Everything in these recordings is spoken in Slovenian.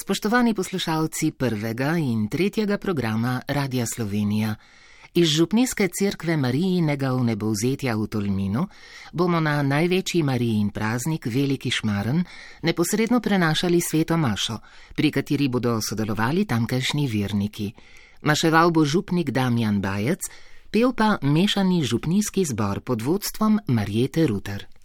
Spoštovani poslušalci prvega in tretjega programa Radia Slovenija. Iz Župnijske cerkve Marijinega v nebovzetja v Tolminu bomo na največji Marijin praznik Veliki Šmaren neposredno prenašali sveto mašo, pri kateri bodo sodelovali tamkajšnji verniki. Maševal bo župnik Damjan Bajec, pel pa mešani župnijski zbor pod vodstvom Marjete Ruter.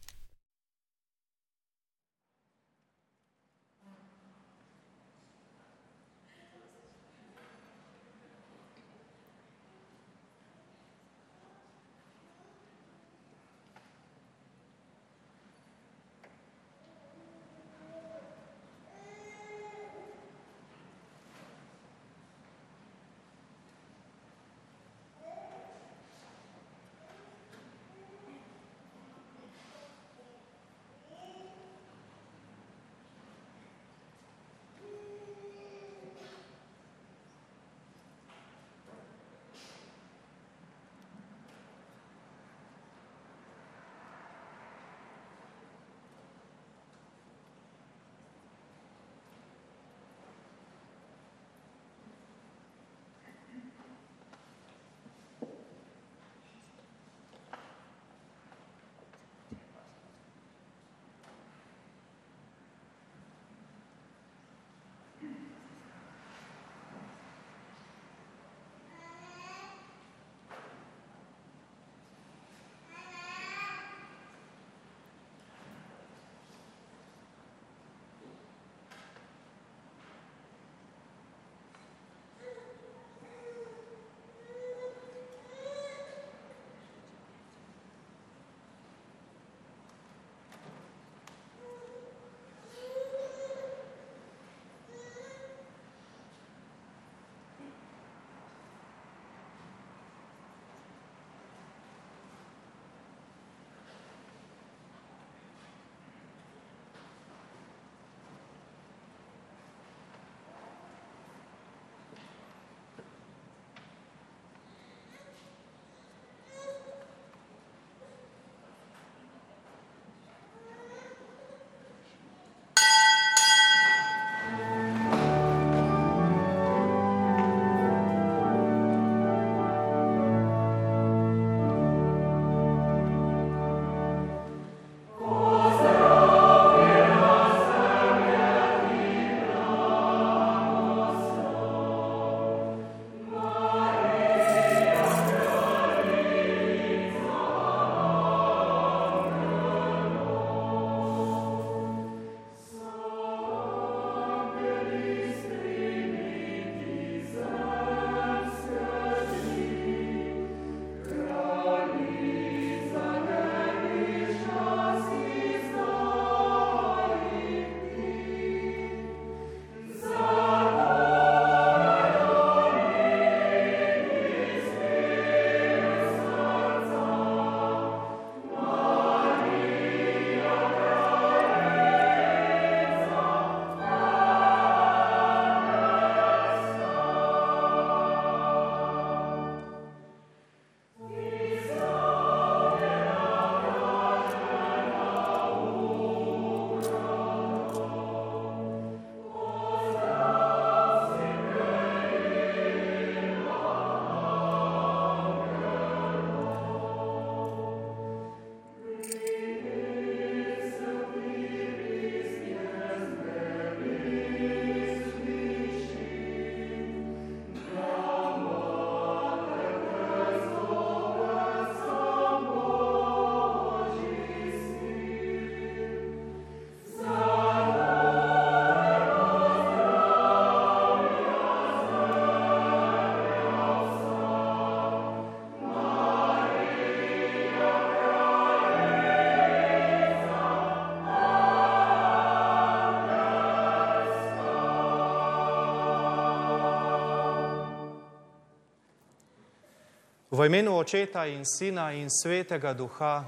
V imenu Očeta in Sina in Svetega Duha,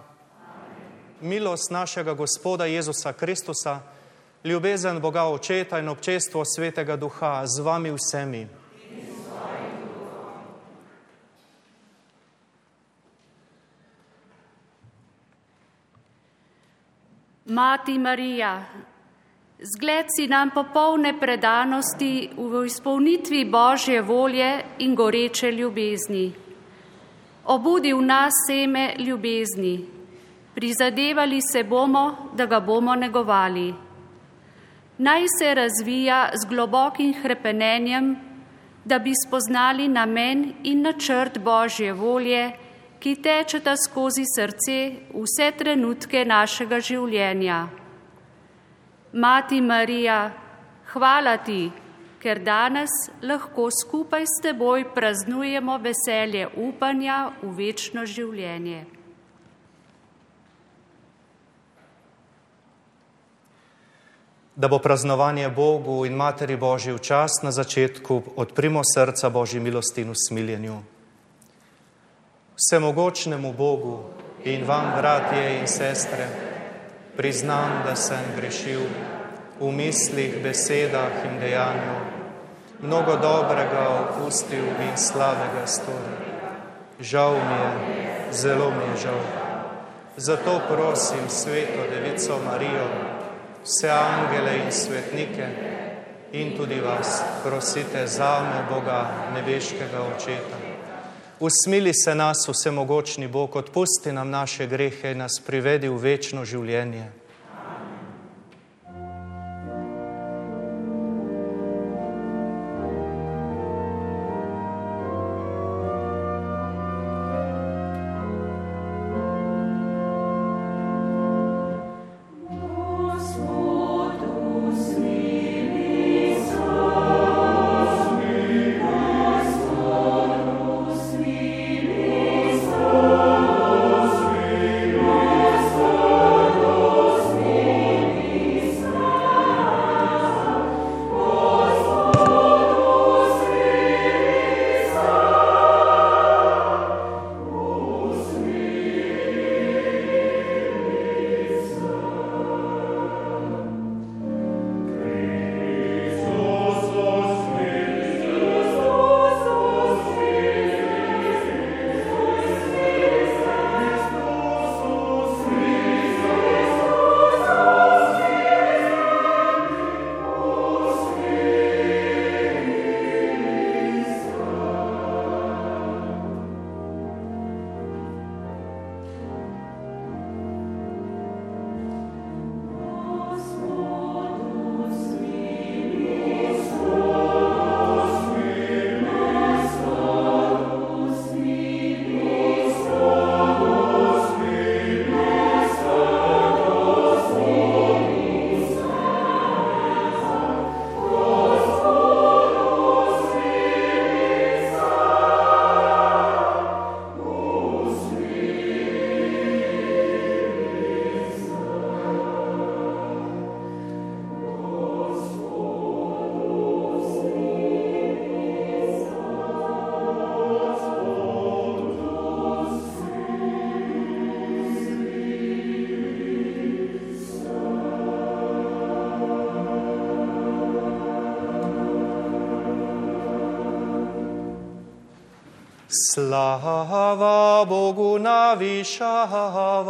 milost našega Gospoda Jezusa Kristusa, ljubezen Boga Očeta in občestvo Svetega Duha z vami vsemi. Mati Marija, Zgled si nam popolne predanosti v izpolnitvi Božje volje in goreče ljubezni. Obudi v nas seme ljubezni. Prizadevali se bomo, da ga bomo negovali. Naj se razvija z globokim hrepenenjem, da bi spoznali namen in načrt Božje volje, ki tečeta skozi srce vse trenutke našega življenja. Mati Marija, hvala ti, ker danes lahko skupaj s teboj praznujemo veselje upanja v večno življenje. Da bo praznovanje Bogu in Materi Božji v čas na začetku, odprimo srca Božji milosti in usmiljenju. Vsemogočnemu Bogu in vam, bratje in sestre, priznam, da sem grešil v mislih, besedah in dejanju, mnogo dobrega opustil in slabega storil. Žal mi je, zelo mi je žal. Zato prosim sveto Devico Marijo, vse angele in svetnike in tudi vas, prosite za me Boga nebeškega očeta. Usmili se nas, vsemogočni Bog, odpusti nam naše grehe in nas privedi v večno življenje. Slava Bogu na višavah.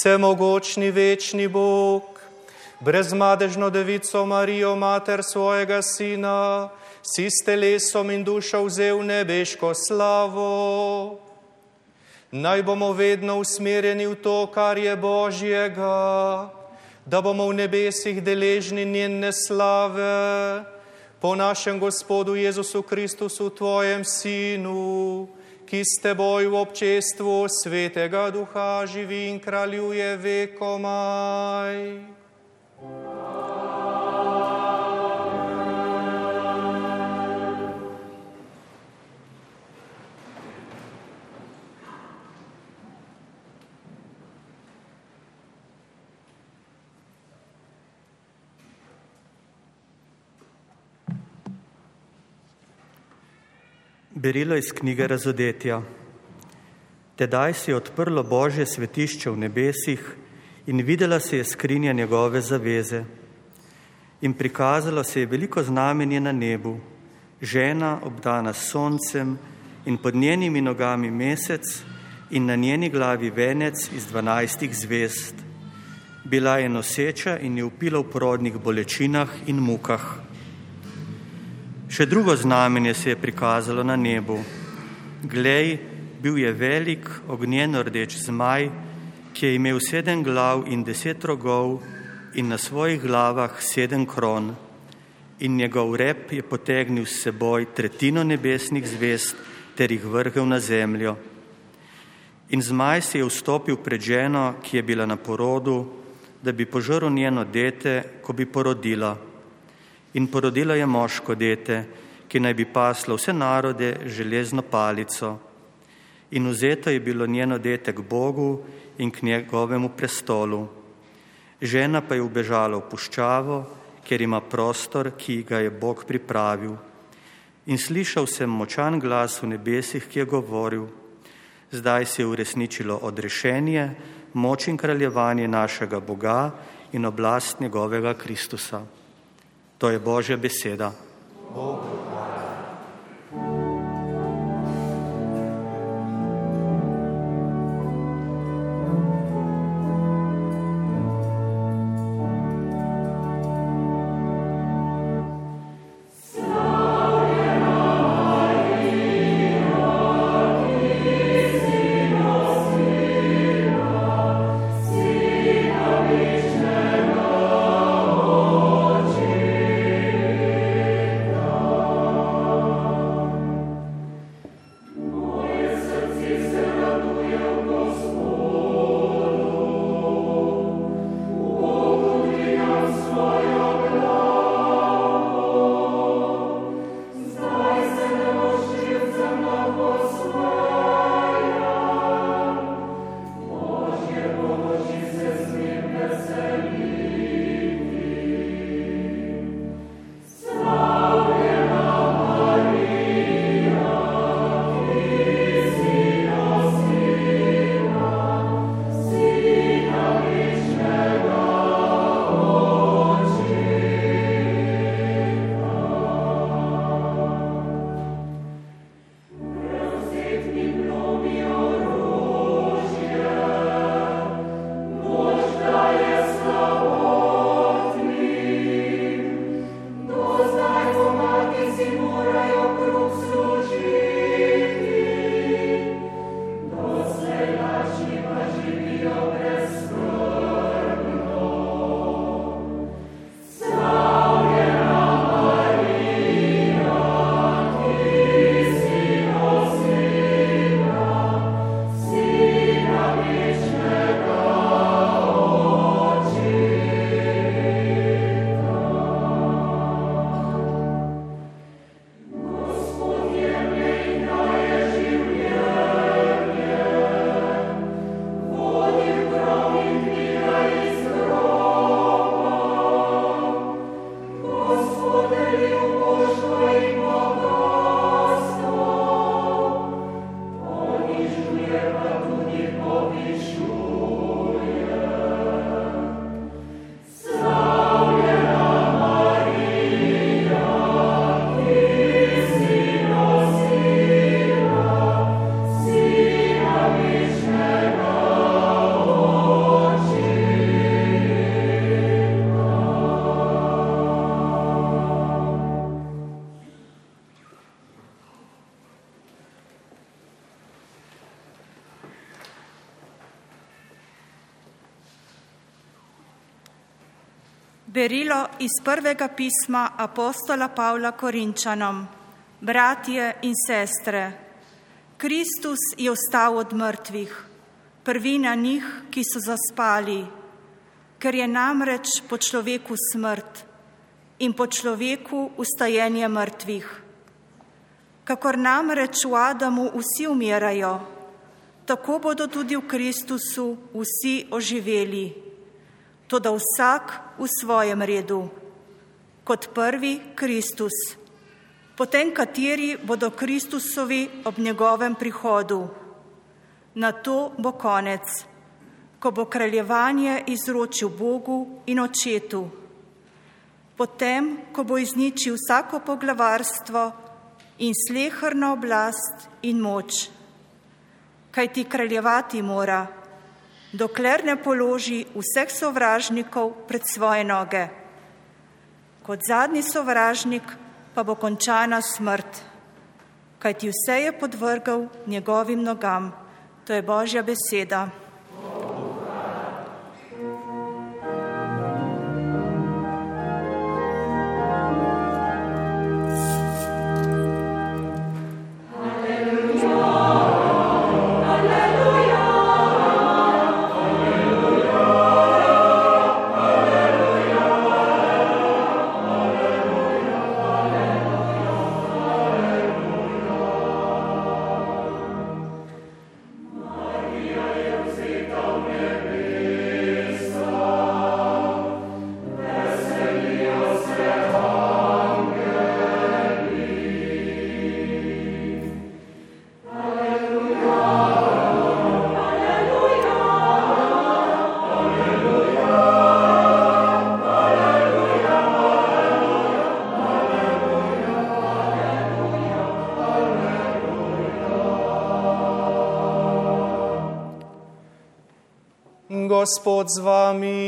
Vsemogočni večni Bog, brezmadežno devico Marijo, mater svojega sina, si s telesom in dušo vzel nebeško slavo. Naj bomo vedno usmerjeni v to, kar je Božjega, da bomo v nebesih deležni njene slave, po našem Gospodu Jezusu Kristusu, Tvojem Sinu, ki s teboj v občestvu svetega duha živi in kraljuje vekomaj. Berilo iz knjige Razodetja. Tedaj se je odprlo Božje svetišče v nebesih in videla se je skrinja njegove zaveze. In prikazalo se je veliko znamenje na nebu, žena obdana s soncem in pod njenimi nogami mesec in na njeni glavi venec iz dvanajstih zvest. Bila je noseča in je upila v porodnih bolečinah in mukah. Še drugo znamenje se je prikazalo na nebu. Glej, bil je velik ognjeno rdeč zmaj, ki je imel sedem glav in deset rogov in na svojih glavah sedem kron. In njegov rep je potegnil s seboj tretjino nebesnih zvest ter jih vrgel na zemljo. In zmaj se je vstopil pred ženo, ki je bila na porodu, da bi požrl njeno dete, ko bi porodila in porodila je moško dete, ki naj bi paslo vse narode železno palico. In vzeto je bilo njeno dete k Bogu in k njegovemu prestolu. Žena pa je ubežala v puščavo, ker ima prostor, ki ga je Bog pripravil. In slišal sem močan glas v nebesih, ki je govoril, zdaj se je uresničilo odrešenje, moč in kraljevanje našega Boga in oblast njegovega Kristusa. To je Božja beseda. Bog. Berilo iz prvega pisma apostola Pavla Korinčanom. Bratje in sestre, Kristus je vstal od mrtvih, prvina njih, ki so zaspali, ker je namreč po človeku smrt in po človeku ustajenje mrtvih. Kakor namreč v Adamu vsi umirajo, tako bodo tudi v Kristusu vsi oživeli toda vsak v svojem redu. Kot prvi Kristus, potem kateri bodo Kristusovi ob njegovem prihodu. Na to bo konec, ko bo kraljevanje izročil Bogu in očetu. Potem, ko bo izničil vsako poglavarstvo in slehrno oblast in moč. Kaj ti kraljevati mora? Dokler ne položi vseh sovražnikov pred svoje noge. Kot zadnji sovražnik pa bo končana smrt, kajti vse je podvrgal njegovim nogam. To je Božja beseda. Gospod z vami.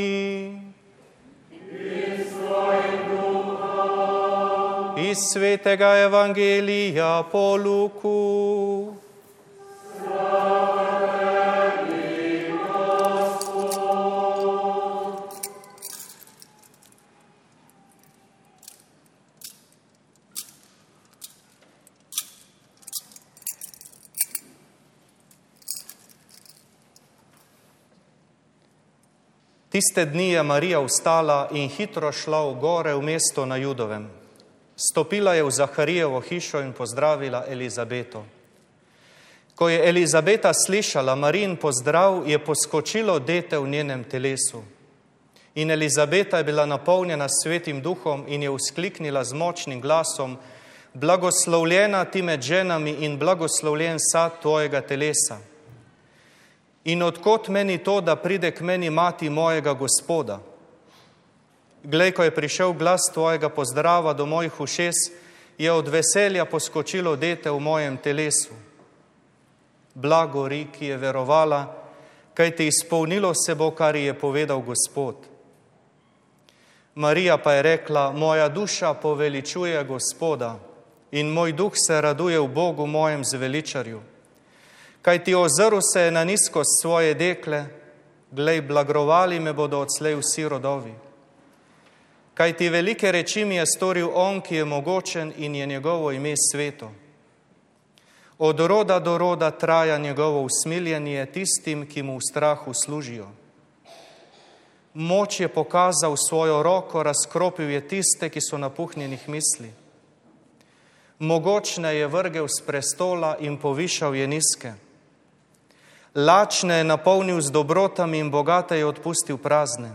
Iz svetega evangelija po Luku. Tiste dni je Marija vstala in hitro šla v gore v mesto na Judovem. Stopila je v Zaharijevo hišo in pozdravila Elizabeto. Ko je Elizabeta slišala Marijin pozdrav, je poskočilo dete v njenem telesu. In Elizabeta je bila napolnjena svetim duhom in je uskliknila z močnim glasom: Blagoslovljena ti med ženami in blagoslovljen sad tvojega telesa. In odkot meni to, da pride k meni mati mojega gospoda? Glej, ko je prišel glas tvojega pozdrava do mojih ušes, je od veselja poskočilo dete v mojem telesu. Blago ri, ki je verovala, kaj ti izpolnilo se bo, kar je povedal Gospod. Marija pa je rekla, moja duša poveličuje Gospoda in moj duh se raduje v Bogu, mojem zveličarju kaj ti ozrl se je na nizkost svoje dekle, glej, blagrovali me bodo odslej vsi rodovi. Kaj ti velike reči mi je storil on, ki je mogočen in je njegovo ime sveto. Od roda do roda traja njegovo usmiljenje tistim, ki mu v strahu služijo. Moč je pokazal svojo roko, razkropil je tiste, ki so napuhnjenih misli. Mogočne je vrgel z prestola in povišal je nizke lačne je napolnil z dobrotami in bogate je odpustil prazne.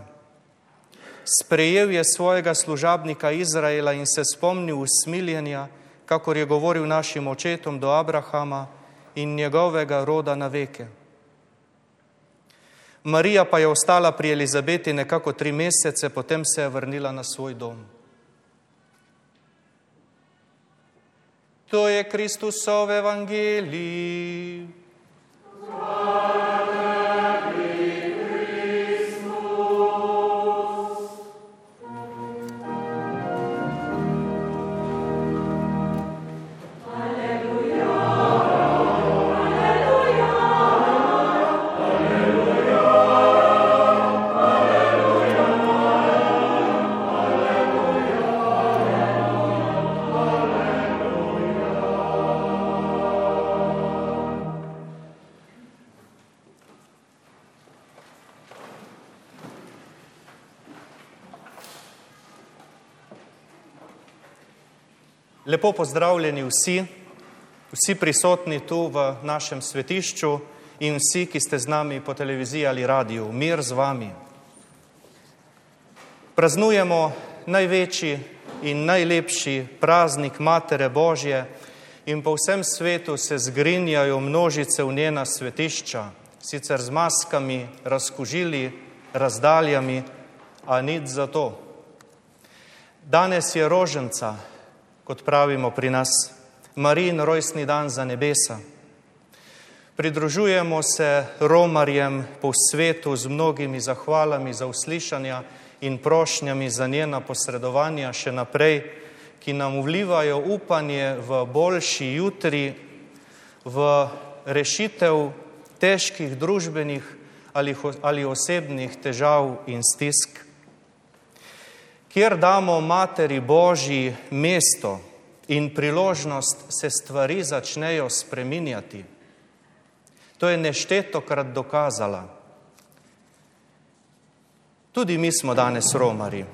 Sprejel je svojega služabnika Izraela in se spomnil usmiljenja, kakor je govoril našim očetom do Abrahama in njegovega roda na veke. Marija pa je ostala pri Elizabeti nekako tri mesece, potem se je vrnila na svoj dom. To je Kristusov evangelij. Lepo pozdravljeni vsi, vsi prisotni tu v našem svetišču in vsi, ki ste z nami po televiziji ali radiju. Mir z vami. Praznujemo največji in najlepši praznik Matere Božje in po vsem svetu se zgrinjajo množice v njena svetišča, sicer z maskami, razkužili, razdaljami, a nič za to. Danes je roženca, kot pravimo pri nas, Marijin rojstni dan za nebesa. Pridružujemo se romarjem po svetu z mnogimi zahvalami za uslišanja in prošnjami za njena posredovanja še naprej, ki nam vlivajo upanje v boljši jutri, v rešitev težkih družbenih ali, ali osebnih težav in stisk kjer damo Materi Božji mesto in priložnost, se stvari začnejo spreminjati. To je nešteto krat dokazala. Tudi mi smo danes romari.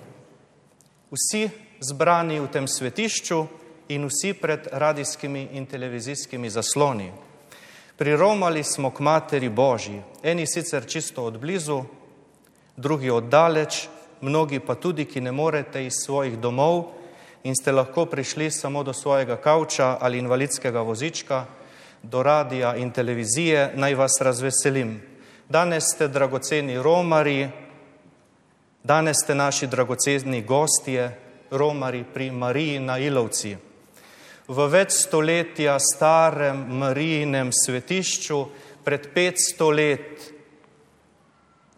Vsi zbrani v tem svetišču in vsi pred radijskimi in televizijskimi zasloni. Priromali smo k Materi Božji, eni sicer čisto od blizu, drugi od daleč, mnogi pa tudi, ki ne morete iz svojih domov in ste lahko prišli samo do svojega kavča ali invalidskega vozička, do radija in televizije, naj vas razveselim. Danes ste dragoceni romari, danes ste naši dragoceni gostje, romari pri Mariji na Ilovci. V več stoletja starem Marijinem svetišču, pred 500 let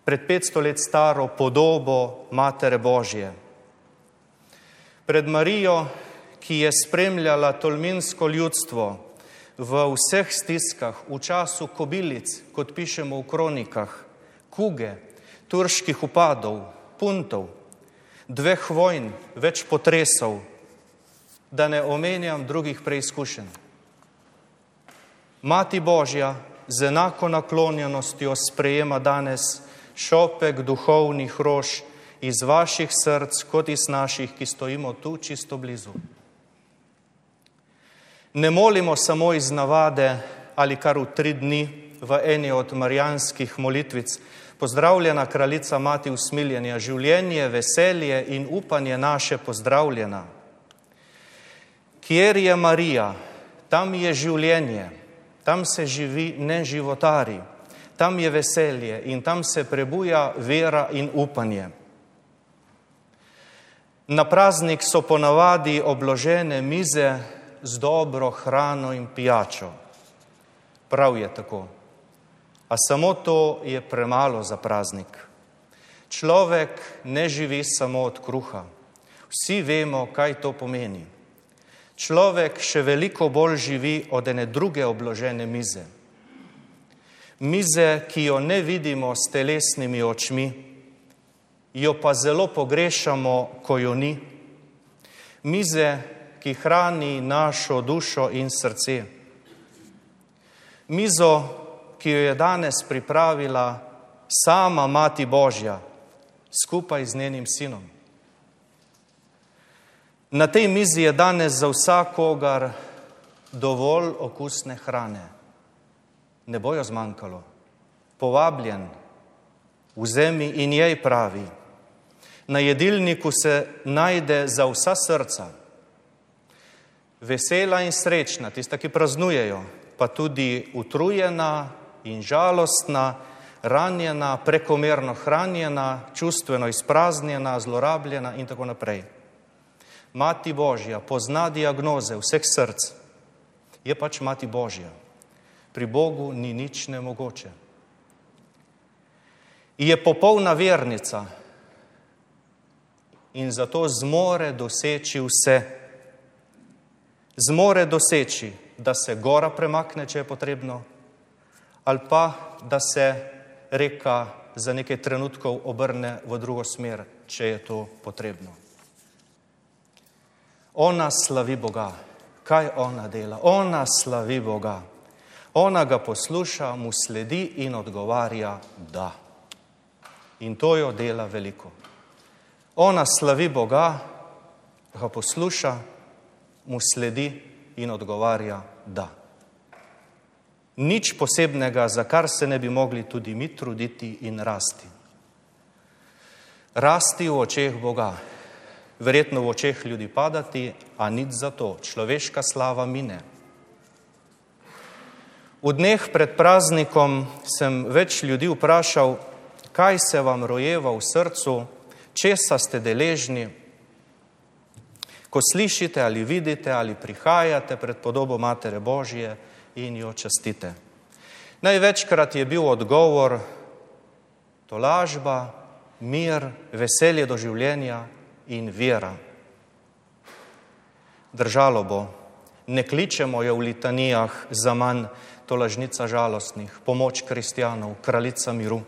pred 500 let staro podobo Matere Božje. Pred Marijo, ki je spremljala tolminsko ljudstvo v vseh stiskah, v času kobilic, kot pišemo v kronikah, kuge, turških upadov, puntov, dveh vojn, več potresov, da ne omenjam drugih preizkušenj. Mati Božja z enako naklonjenostjo sprejema danes šopek duhovnih rož iz vaših src, kot iz naših, ki stojimo tu čisto blizu. Ne molimo samo iz navade ali kar v tri dni v eni od marijanskih molitvic, pozdravljena kraljica mati usmiljenja, življenje, veselje in upanje naše pozdravljena. Kjer je Marija, tam je življenje, tam se živi ne životari tam je veselje in tam se prebuja vera in upanje. Na praznik so ponavadi obložene mize z dobro hrano in pijačo. Prav je tako. A samo to je premalo za praznik. Človek ne živi samo od kruha. Vsi vemo, kaj to pomeni. Človek še veliko bolj živi od ene druge obložene mize mize, ki jo ne vidimo s telesnimi očmi, jo pa zelo pogrešamo, ko jo ni, mize, ki hrani našo dušo in srce. Mizo, ki jo je danes pripravila sama Mati Božja skupaj z njenim sinom. Na tej mizi je danes za vsakogar dovolj okusne hrane ne bojo zmanjkalo. Povabljen, vzemi in jej pravi. Na jedilniku se najde za vsa srca. Vesela in srečna, tista, ki praznujejo, pa tudi utrujena in žalostna, ranjena, prekomerno hranjena, čustveno izpraznjena, zlorabljena in tako naprej. Mati Božja pozna diagnoze vseh src, je pač Mati Božja pri Bogu ni nič nemogoče. Je popolna vernica in zato zmore doseči vse. Zmore doseči, da se gora premakne, če je potrebno, ali pa da se reka za nekaj trenutkov obrne v drugo smer, če je to potrebno. Ona slavi Boga. Kaj ona dela? Ona slavi Boga. Ona ga posluša, mu sledi in odgovarja, da. In to jo dela veliko. Ona slavi Boga, ga posluša, mu sledi in odgovarja da. Nič posebnega, za kar se ne bi mogli tudi mi truditi in rasti. Rasti v očeh Boga, verjetno v očeh ljudi padati, a nič za to, človeška slava mine. V dneh pred praznikom sem več ljudi vprašal, kaj se vam rojeva v srcu, česa ste deležni, ko slišite ali vidite ali prihajate pred podobo Matere Božje in jo častite. Največkrat je bil odgovor tolažba, mir, veselje do življenja in vera. Držalo bo, ne kličemo jo v litanijah za manj tolažnica žalostnih, pomoč kristjanov, kraljica miru.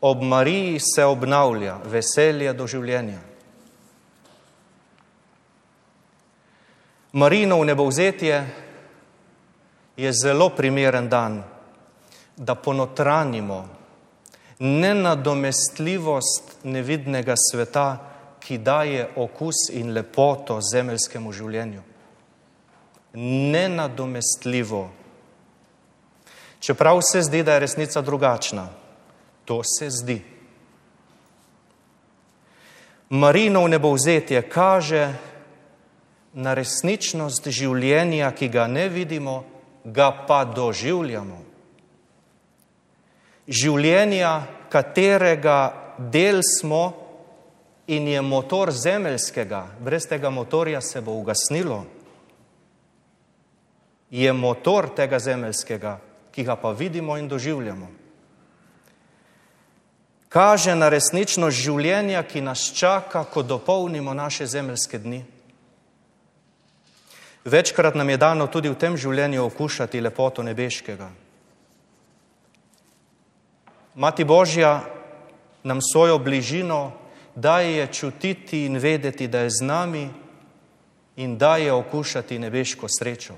Ob Mariji se obnavlja veselje do življenja. Marinov nebovzetje je zelo primeren dan, da ponotranimo nenadomestljivost nevidnega sveta, ki daje okus in lepoto zemeljskemu življenju. Nenadomestljivo. Čeprav se zdi, da je resnica drugačna, to se zdi. Marinov nebovzetje kaže, na resničnost življenja, ki ga ne vidimo, ga pa doživljamo. Življenja, katerega del smo in je motor zemeljskega, brez tega motorja se bo ugasnilo, je motor tega zemeljskega, ki ga pa vidimo in doživljamo. Kaže na resničnost življenja, ki nas čaka, ko dopolnimo naše zemeljske dni. Večkrat nam je dano tudi v tem življenju okušati lepoto nebeškega. Mati Božja nam svojo bližino daje čutiti in vedeti, da je z nami in daje okušati nebeško srečo.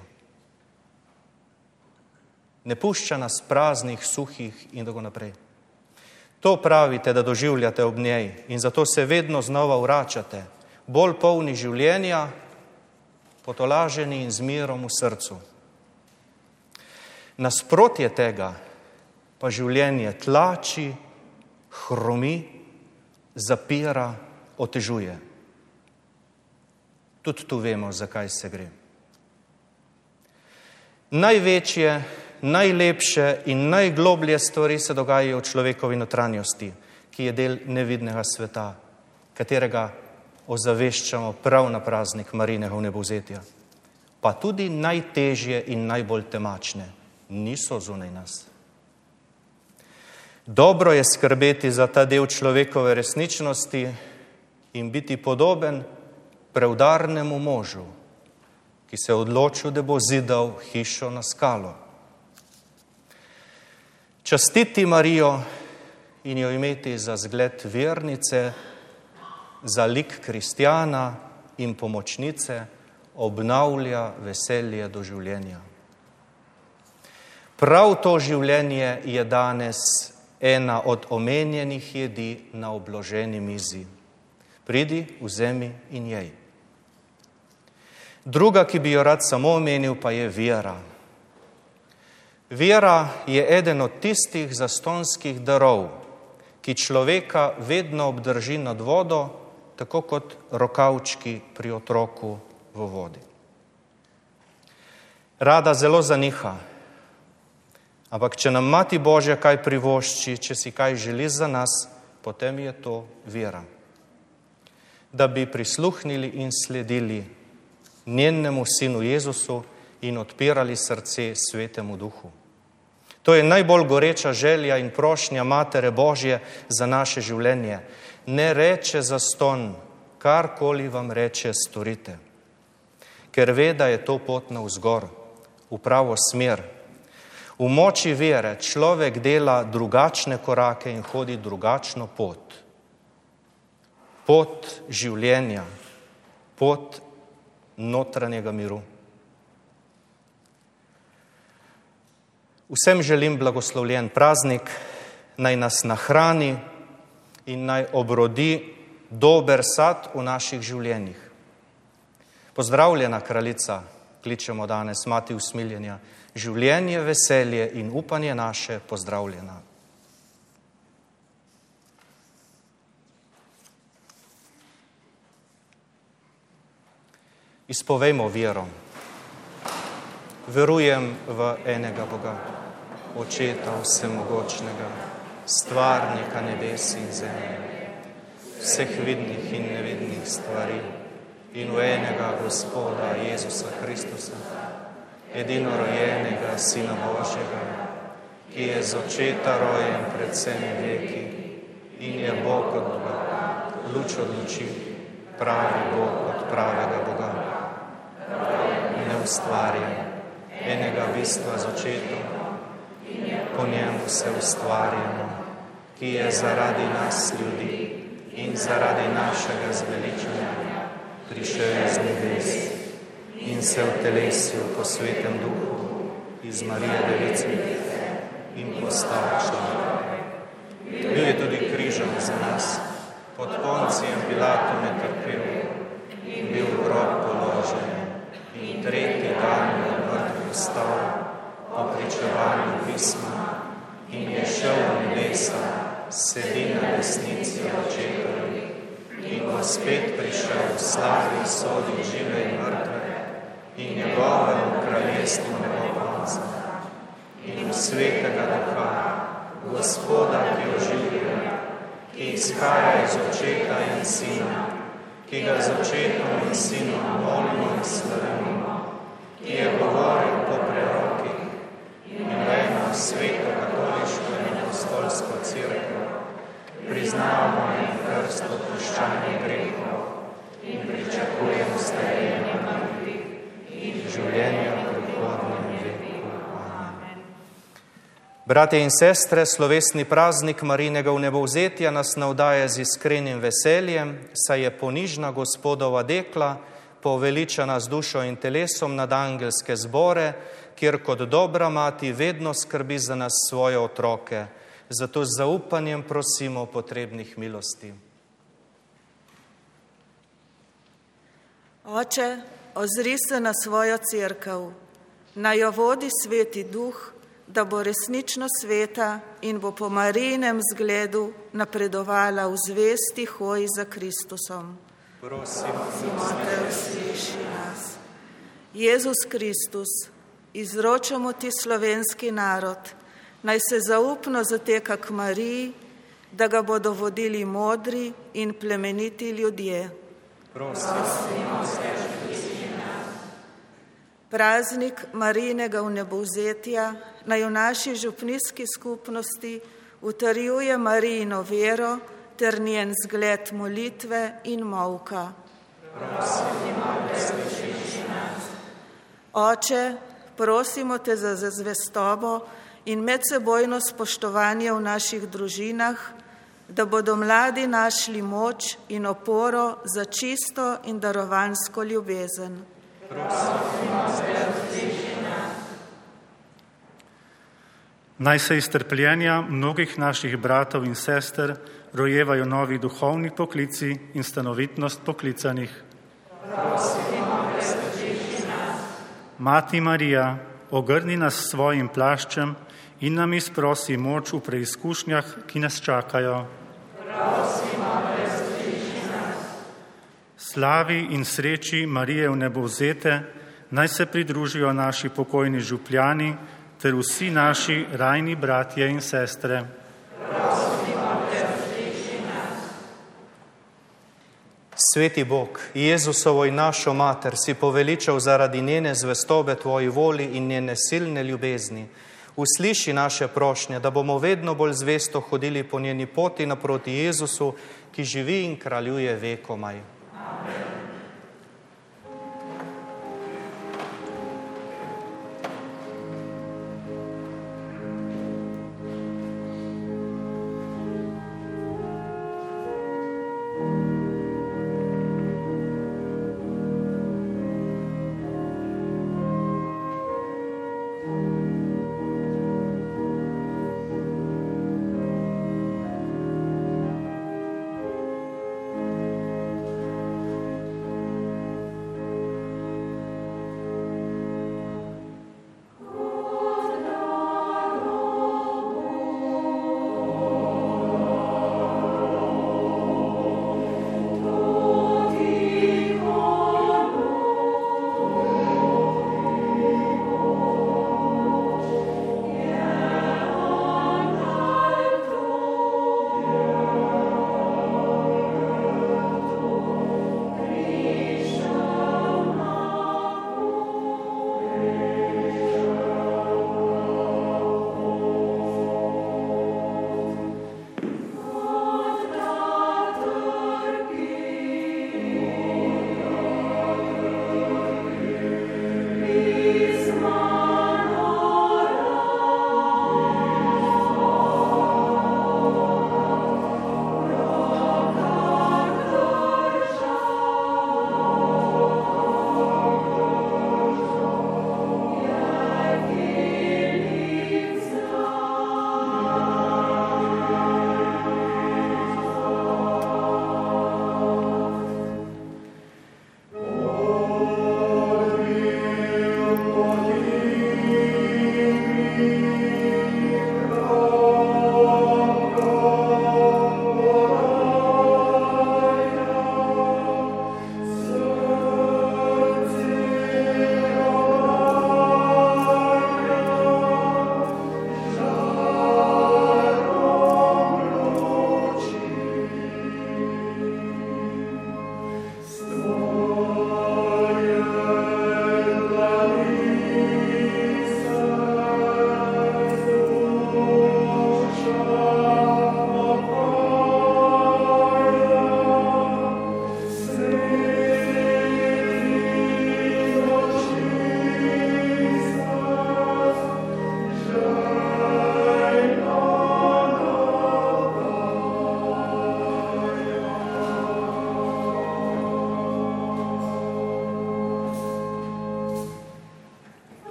Ne pušča nas praznih, suhih in tako naprej. To pravite, da doživljate ob njej in zato se vedno znova vračate, bolj polni življenja, potolaženi in z mirom v srcu. Nasprotje tega pa življenje tlači, hromi, zapira, otežuje. Tudi tu vemo, zakaj se gre. Največje, najlepše in najgloblje stvari se dogajajo v človekovi notranjosti, ki je del nevidnega sveta, katerega ozaveščamo prav na praznik Marinega vnebovzetja. Pa tudi najtežje in najbolj temačne niso zunaj nas. Dobro je skrbeti za ta del človekove resničnosti in biti podoben preudarnemu možu, ki se je odločil, da bo zidal hišo na skalo. Častiti Marijo in jo imeti za zgled vernice, za lik kristjana in pomočnice obnavlja veselje do življenja. Prav to življenje je danes ena od omenjenih jedi na obloženi mizi. Pridi, vzemi in jej. Druga, ki bi jo rad samo omenil, pa je vera. Vera je eden od tistih zastonskih darov, ki človeka vedno obdrži nad vodo tako kot rokavčki pri otroku v vodi. Rada zelo zaniha, ampak če nam mati Božja kaj privošči, če si kaj želi za nas, potem je to vera. Da bi prisluhnili in sledili njenemu sinu Jezusu in odpirali srce svetemu duhu. To je najbolj goreča želja in prošnja Matere Božje za naše življenje ne reče za ston, karkoli vam reče, storite. Ker ve, da je to pot na vzgor, v pravo smer. V moči vere človek dela drugačne korake in hodi drugačno pot. Pot življenja, pot notranjega miru. Vsem želim blagoslovljen praznik, naj nas nahrani in naj obrodi dober sad v naših življenjih. Pozdravljena kraljica, kličemo danes mati usmiljenja, življenje, veselje in upanje naše pozdravljena. Izpovejmo vero. Verujem v enega Boga, očeta vsemogočnega, stvarnika nebes in zemlje, vseh vidnih in nevidnih stvari in v enega Gospoda Jezusa Kristusa, edino rojenega Sina Božjega, ki je z očeta rojen pred vsemi veki in je Bog od Boga, luč od luči, pravi Bog od pravega Boga. Neustvarjen, enega bistva z očetom, po njemu se ustvarjamo, ki je zaradi nas ljudi in zaradi našega zveličanja prišel iz nebes in se v telesu po svetem duhu iz Marije Device in postal človek. Bil je tudi križem za nas, pod koncijem Pilatom je trpel in bil v grob položen in tretji dan je mrtev vstal po pričevanju pisma in je šel v nebesa, sedi na desnici očetovi in bo spet prišel v slavi sodi žive in mrtve in njegovemu kraljestvu ne bo konca. In v svetega duha, gospoda, ki oživlja, ki izhaja iz očeta in sina, ki ga z očetom in sinom molimo in slavimo, ki je govoril po prerokih in vemo sveto katoliško in apostolsko crkvo, priznamo in krst odpuščanje grehov in pričakujemo stajenje mrtvih in življenje v prihodnjem veku. Amen. Brate in sestre, slovesni praznik Marinega vnebovzetja nas navdaja z iskrenim veseljem, saj je ponižna gospodova dekla, poveličana z dušo in telesom nad angelske zbore, kjer kot dobra mati vedno skrbi za nas svoje otroke. Zato z zaupanjem prosimo potrebnih milosti. Oče, ozri se na svojo crkv, naj jo vodi sveti duh, da bo resnično sveta in bo po Marijinem zgledu napredovala v zvesti hoji za Kristusom. Prosim, Te usliši nas. Jezus Kristus, izročamo ti slovenski narod, naj se zaupno zateka k Mariji, da ga bodo vodili modri in plemeniti ljudje. prosim, Praznik Marijinega vnebovzetja naj v naši župnijski skupnosti utrjuje Marijino vero ter njen zgled molitve in molka. Oče, prosimo te za zvestobo in medsebojno spoštovanje v naših družinah, da bodo mladi našli moč in oporo za čisto in darovansko ljubezen. Naj se iz trpljenja mnogih naših bratov in sester rojevajo novi duhovni poklici in stanovitnost poklicanih. Mati Marija, ogrni nas s svojim plaščem in nam izprosi moč v preizkušnjah, ki nas čakajo. Slavi in sreči Marije v nebovzete naj se pridružijo naši pokojni župljani ter vsi naši rajni bratje in sestre. Sveti Bog, Jezusovo in našo mater si poveličal zaradi njene zvestobe tvoji voli in njene silne ljubezni. Usliši naše prošnje, da bomo vedno bolj zvesto hodili po njeni poti naproti Jezusu, ki živi in kraljuje vekomaj.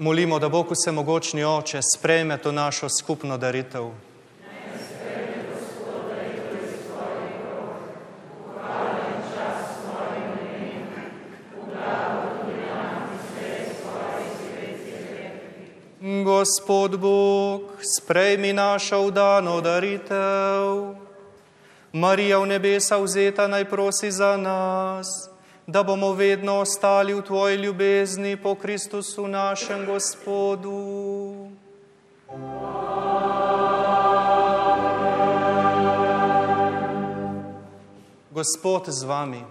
Molimo, da Bog vsemogočni oče sprejme to našo skupno daritev. Gospod Bog, sprejmi našo vdano daritev. Marija v nebesa vzeta naj prosi za nas, da bomo vedno ostali v Tvoji ljubezni po Kristusu našem Gospodu. Gospod z vami,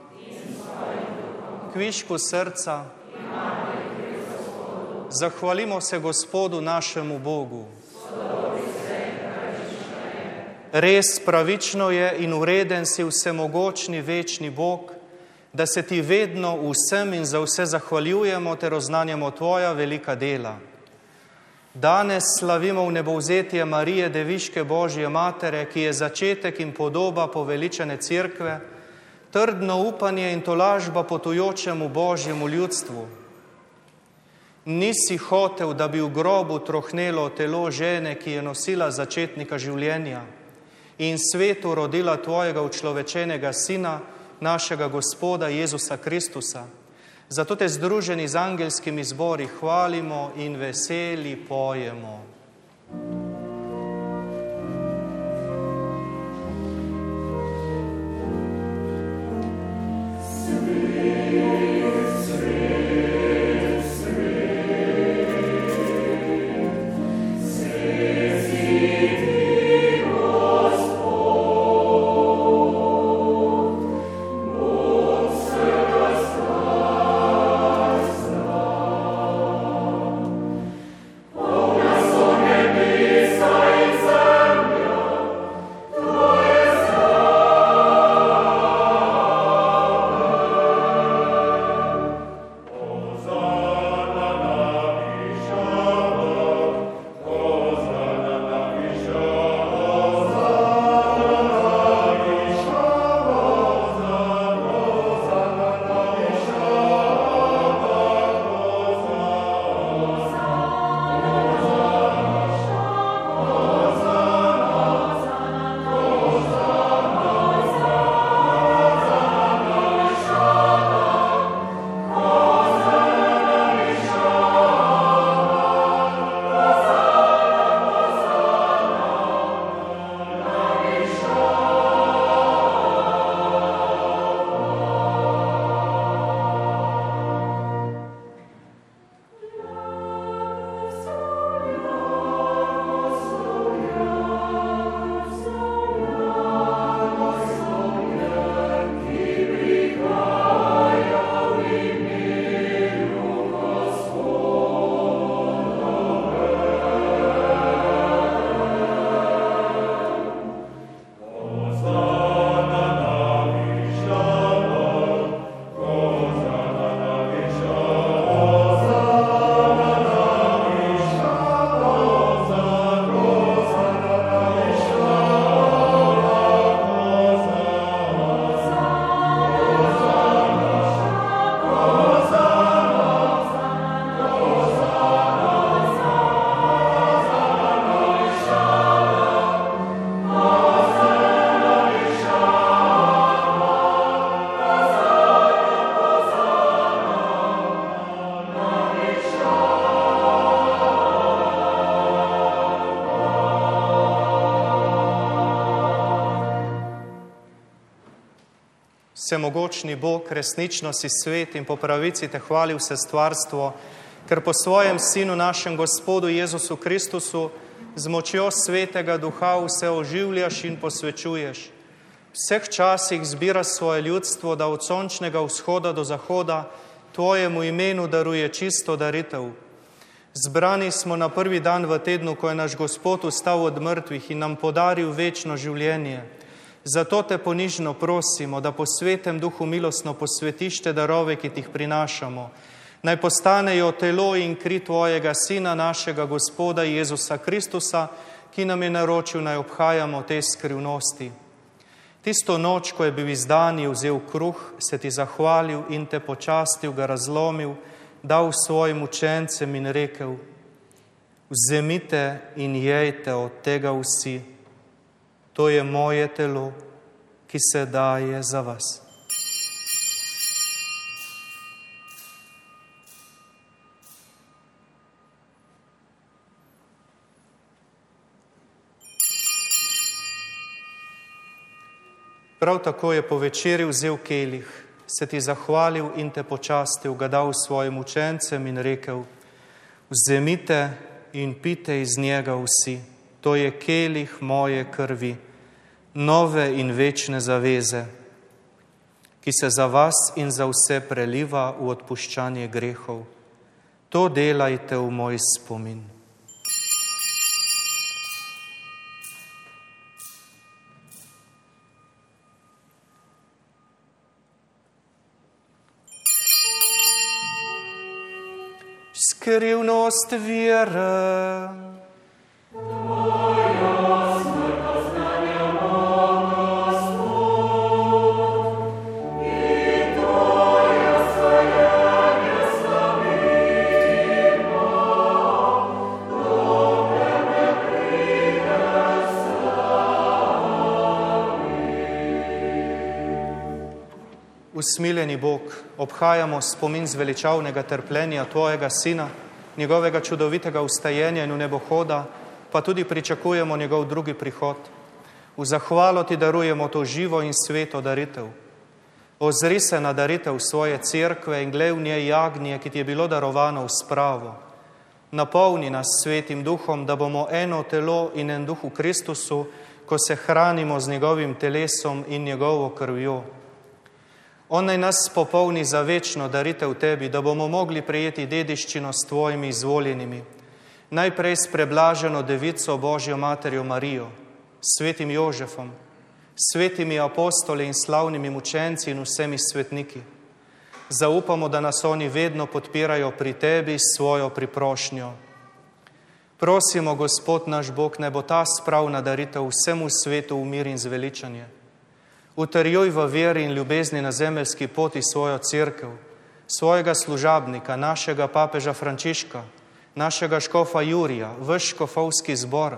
kvišku srca, zahvalimo se Gospodu našemu Bogu. Res pravično je in ureden si vsemogočni večni Bog, da se ti vedno vsem in za vse zahvaljujemo ter oznanjamo tvoja velika dela. Danes slavimo v nebovzetje Marije, Deviške Božje Matere, ki je začetek in podoba poveličene cerkve, trdno upanje in tolažba potujočemu Božjemu ljudstvu. Nisi hotel, da bi v grobu trohnelo telo žene, ki je nosila začetnika življenja in svetu rodila tvojega učlovečenega sina, našega Gospoda Jezusa Kristusa. Zato te združeni z angelskimi zbori hvalimo in veseli pojemo. Vsemogočni Bog, resnično si svet in po pravici te hvali vse stvarstvo, ker po svojem Sinu, našem Gospodu Jezusu Kristusu, z močjo svetega duha vse oživljaš in posvečuješ. Vseh časih zbira svoje ljudstvo, da od sončnega vzhoda do zahoda tvojemu imenu daruje čisto daritev. Zbrani smo na prvi dan v tednu, ko je naš Gospod ustal od mrtvih in nam podaril večno življenje. Zato te ponižno prosimo, da po svetem duhu milostno posvetiš te darove, ki ti jih prinašamo. Naj postanejo telo in kri tvojega Sina, našega Gospoda Jezusa Kristusa, ki nam je naročil, naj obhajamo te skrivnosti. Tisto noč, ko je bil izdan, je vzel kruh, se ti zahvalil in te počastil, ga razlomil dal svojim učencem in rekel: Vzemite in jejte od tega vsi, to je moje telo, ki se daje za vas. Prav tako je po večerji vzel kelih, se ti zahvalil in te počastil, ga dal svojim učencem in rekel: Vzemite in pite iz njega vsi, to je kelih moje krvi, nove in večne zaveze, ki se za vas in za vse preliva v odpuščanje grehov. To delajte v moj spomin. skrivnost vere. Usmiljeni Bog, obhajamo spomin zveličavnega trpljenja Tvojega Sina, njegovega čudovitega ustajenja in nebohoda, pa tudi pričakujemo njegov drugi prihod. V zahvalo Ti darujemo to živo in sveto daritev. Ozri se na daritev svoje cerkve in gled v njej jagnje, ki Ti je bilo darovano v spravo. Napolni nas svetim duhom, da bomo eno telo in en duh v Kristusu, ko se hranimo z njegovim telesom in njegovo krvjo. On naj nas popolni za večno daritev tebi, da bomo mogli prejeti dediščino s tvojimi izvoljenimi. Najprej s preblaženo devico Božjo materjo Marijo, svetim Jožefom, svetimi apostoli in slavnimi mučenci in vsemi svetniki. Zaupamo, da nas oni vedno podpirajo pri tebi s svojo priprošnjo. Prosimo, Gospod naš Bog, ne bo ta spravna daritev vsemu svetu v mir in zveličanje. Utrjuj v veri in ljubezni na zemeljski poti svojo crkv, svojega služabnika, našega papeža Frančiška, našega škofa Jurija, vš škofovski zbor,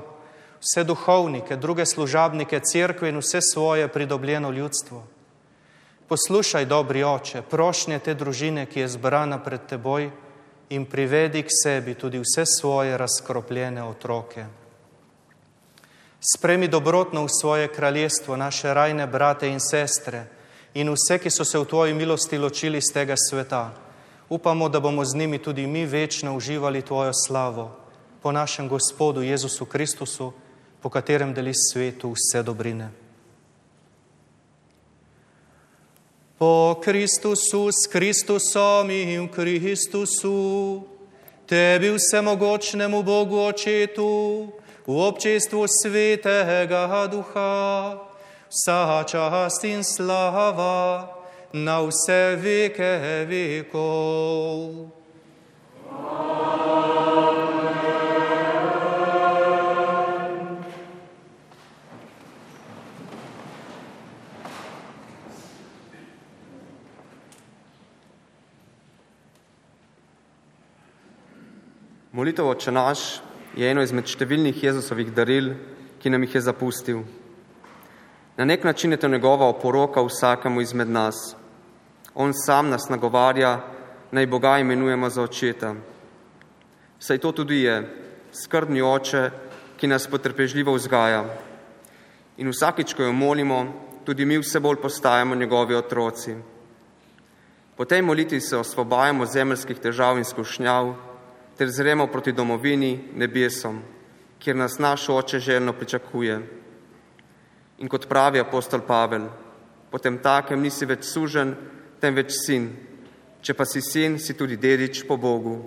vse duhovnike, druge služabnike crkve in vse svoje pridobljeno ljudstvo. Poslušaj, dobri oče, prošnje te družine, ki je zbrana pred teboj in privedi k sebi tudi vse svoje razkropljene otroke. Spremi dobrotno v svoje kraljestvo naše rajne brate in sestre in vse, ki so se v tvoji milosti ločili z tega sveta. Upamo, da bomo z njimi tudi mi večno uživali tvojo slavo po našem Gospodu Jezusu Kristusu, po katerem deli svetu vse dobrine. Po Kristusu, s Kristusom in v Kristusu, tebi vsemogočnemu Bogu Očetu, v občestvu svetega duha, vsa čast in slava na vse veke vekov. Molitev oče naš, je eno izmed številnih Jezusovih daril, ki nam jih je zapustil. Na nek način je to njegova oporoka vsakemu izmed nas. On sam nas nagovarja, naj Boga imenujemo za očeta. Saj to tudi je, skrbni oče, ki nas potrpežljivo vzgaja. In vsakič, ko jo molimo, tudi mi vse bolj postajamo njegovi otroci. Po tej molitvi se osvobajamo zemeljskih težav in skušnjav, ter zremo proti domovini, nebesom, kjer nas naš oče željno pričakuje. In kot pravi apostol Pavel, potem takem nisi več sužen, temveč sin, če pa si sin, si tudi dedič po Bogu.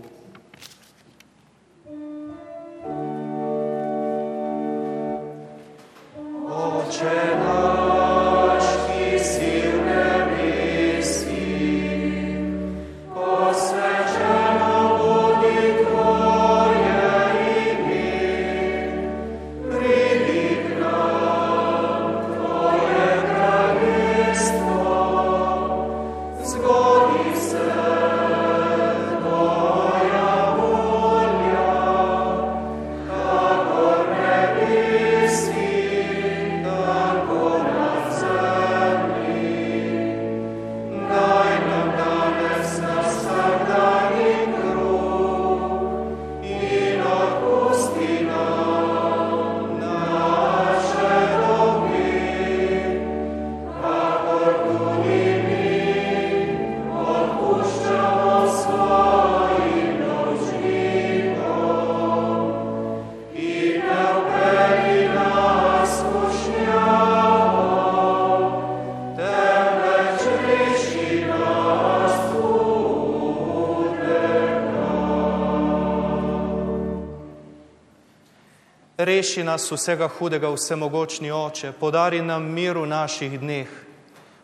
Reši nas vsega hudega, vsemogočni oče, podari nam mir v naših dneh.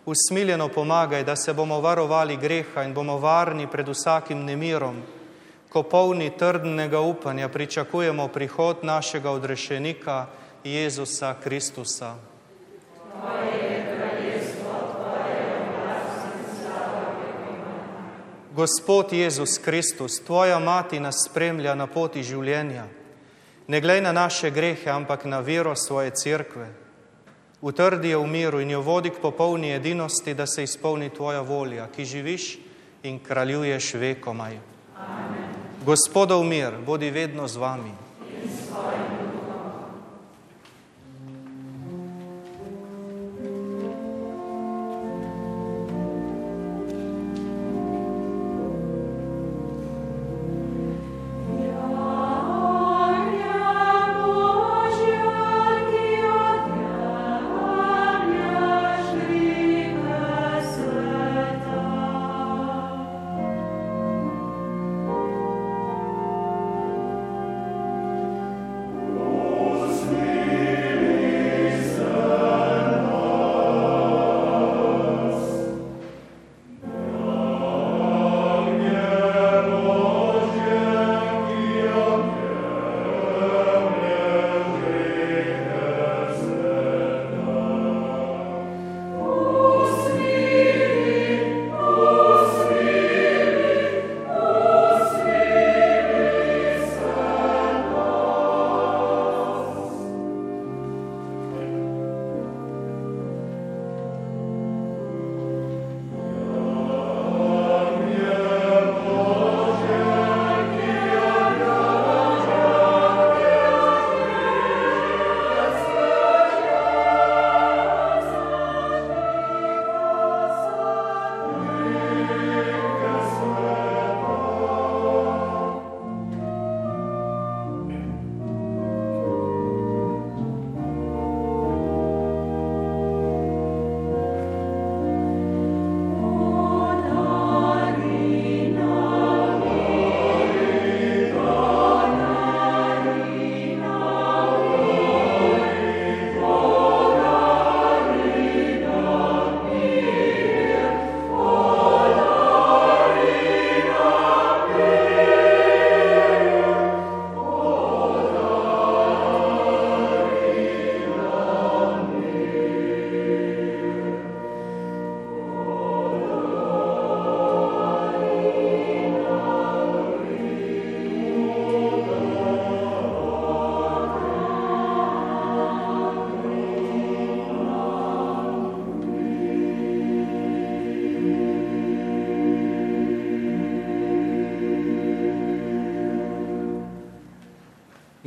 Usmiljeno pomagaj, da se bomo varovali greha in bomo varni pred vsakim nemirom, ko polni trdnega upanja pričakujemo prihod našega odrešenika Jezusa Kristusa. Gospod Jezus Kristus, Tvoja mati nas spremlja na poti življenja. Ne glej na naše grehe, ampak na vero svoje cerkve. Utrdi jo v miru in jo vodi k popolni edinosti, da se izpolni Tvoja volja, ki živiš in kraljuješ vekomaj. Gospodov mir, bodi vedno z vami.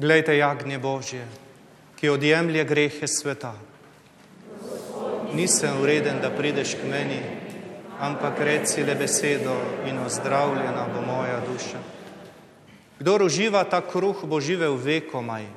Glejte, jagnje Božje, ki odjemlje grehe sveta. Nisem ureden, da prideš k meni, ampak reci le besedo in ozdravljena bo moja duša. Kdor uživa ta kruh, bo živel vekomaj.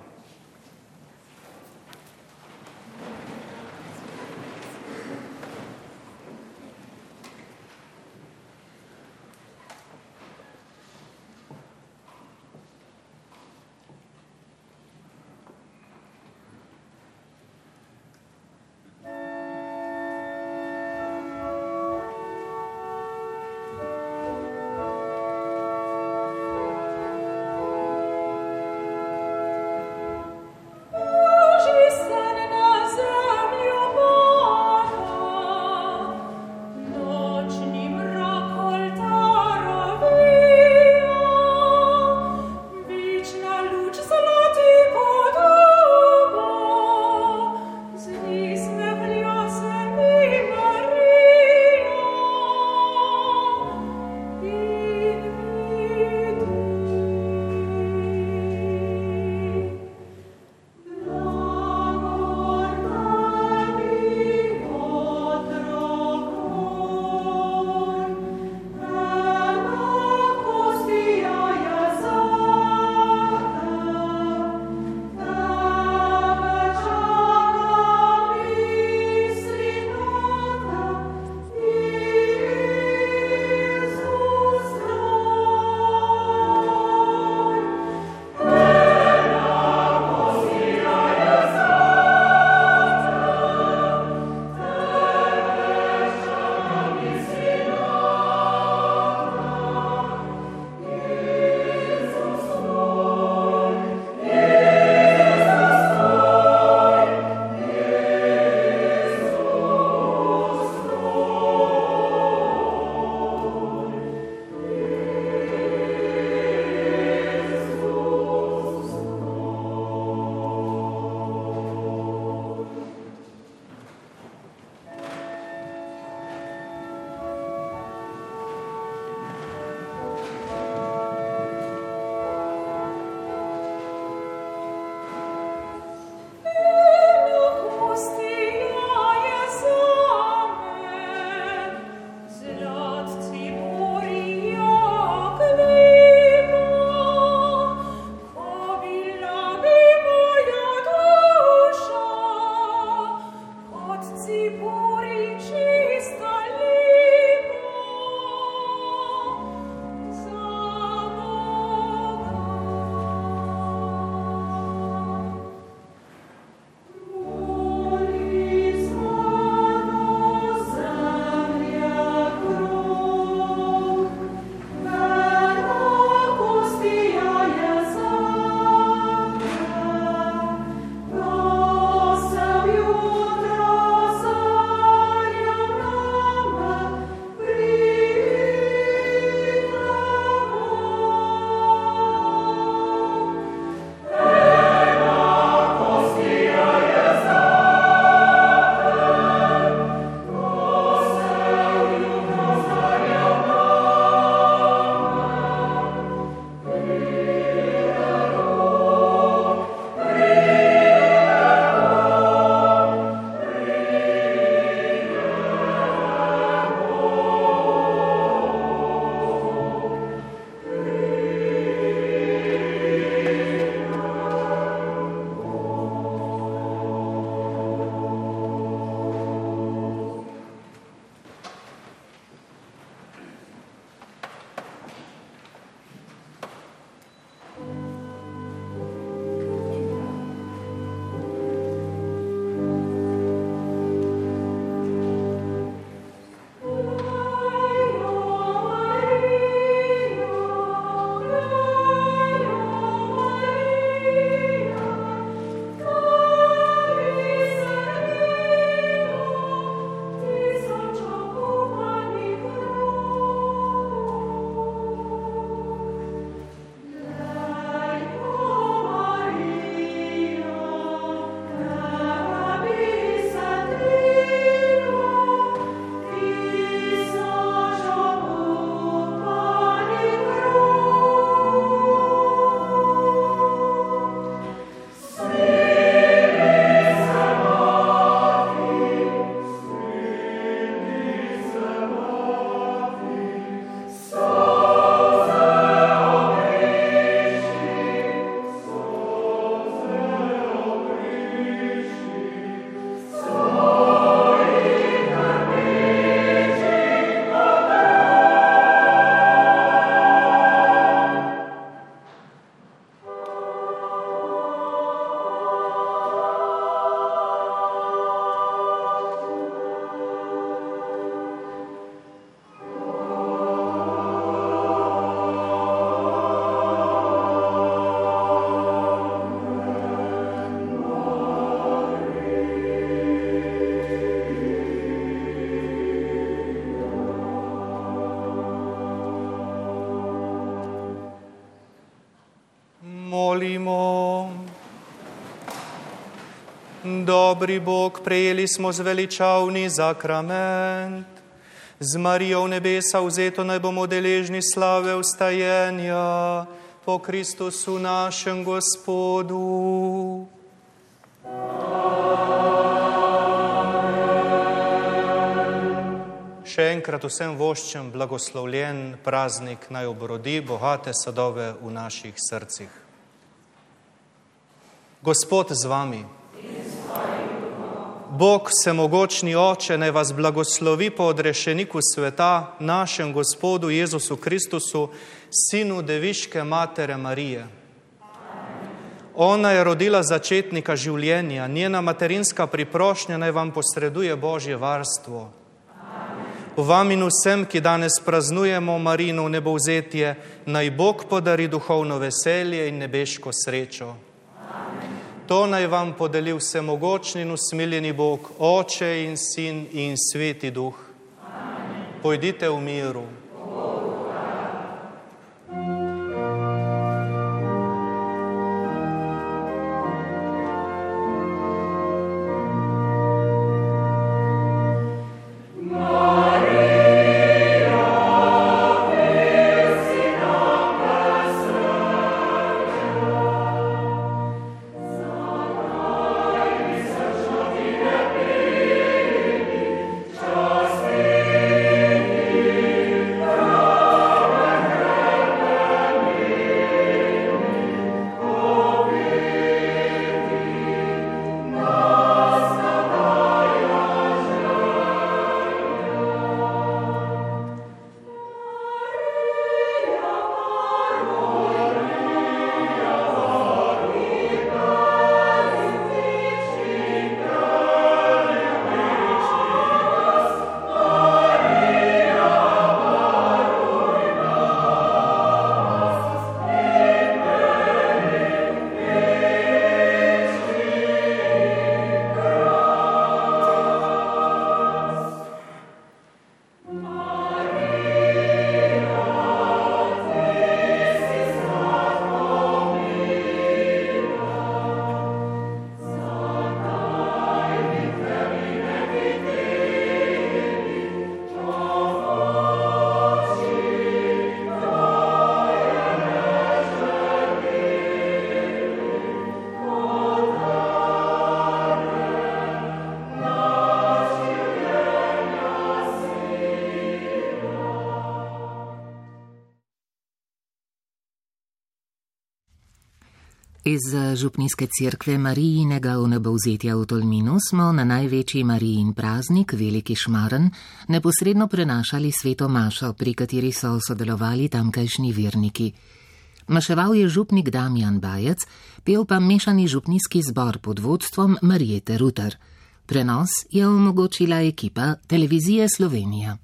Dobri Bog, prejeli smo zveličavni zakrament. Z Marijo v nebesa vzeto naj bomo deležni slave vstajenja po Kristusu našem Gospodu. Še enkrat vsem voščem blagoslovljen praznik naj obrodi bogate sadove v naših srcih. Gospod z vami. Bog vsemogočni oče naj vas blagoslovi po odrešeniku sveta, našem Gospodu Jezusu Kristusu, sinu deviške matere Marije. Ona je rodila začetnika življenja, njena materinska priprošnja naj vam posreduje Božje varstvo. Vam in vsem, ki danes praznujemo Marino nebovzetje, naj Bog podari duhovno veselje in nebeško srečo. To naj vam podeli vsemogočni in usmiljeni Bog, Oče in Sin in Sveti Duh. Amen. Pojdite v miru. Iz Župnijske cerkve Marijinega vnebovzetja v Tolminu smo na največji Marijin praznik, veliki šmaren, neposredno prenašali sveto mašo, pri kateri so sodelovali tamkajšnji verniki. Maševal je župnik Damjan Bajec, pel pa mešani župnijski zbor pod vodstvom Marijete Rutar. Prenos je omogočila ekipa Televizije Slovenija.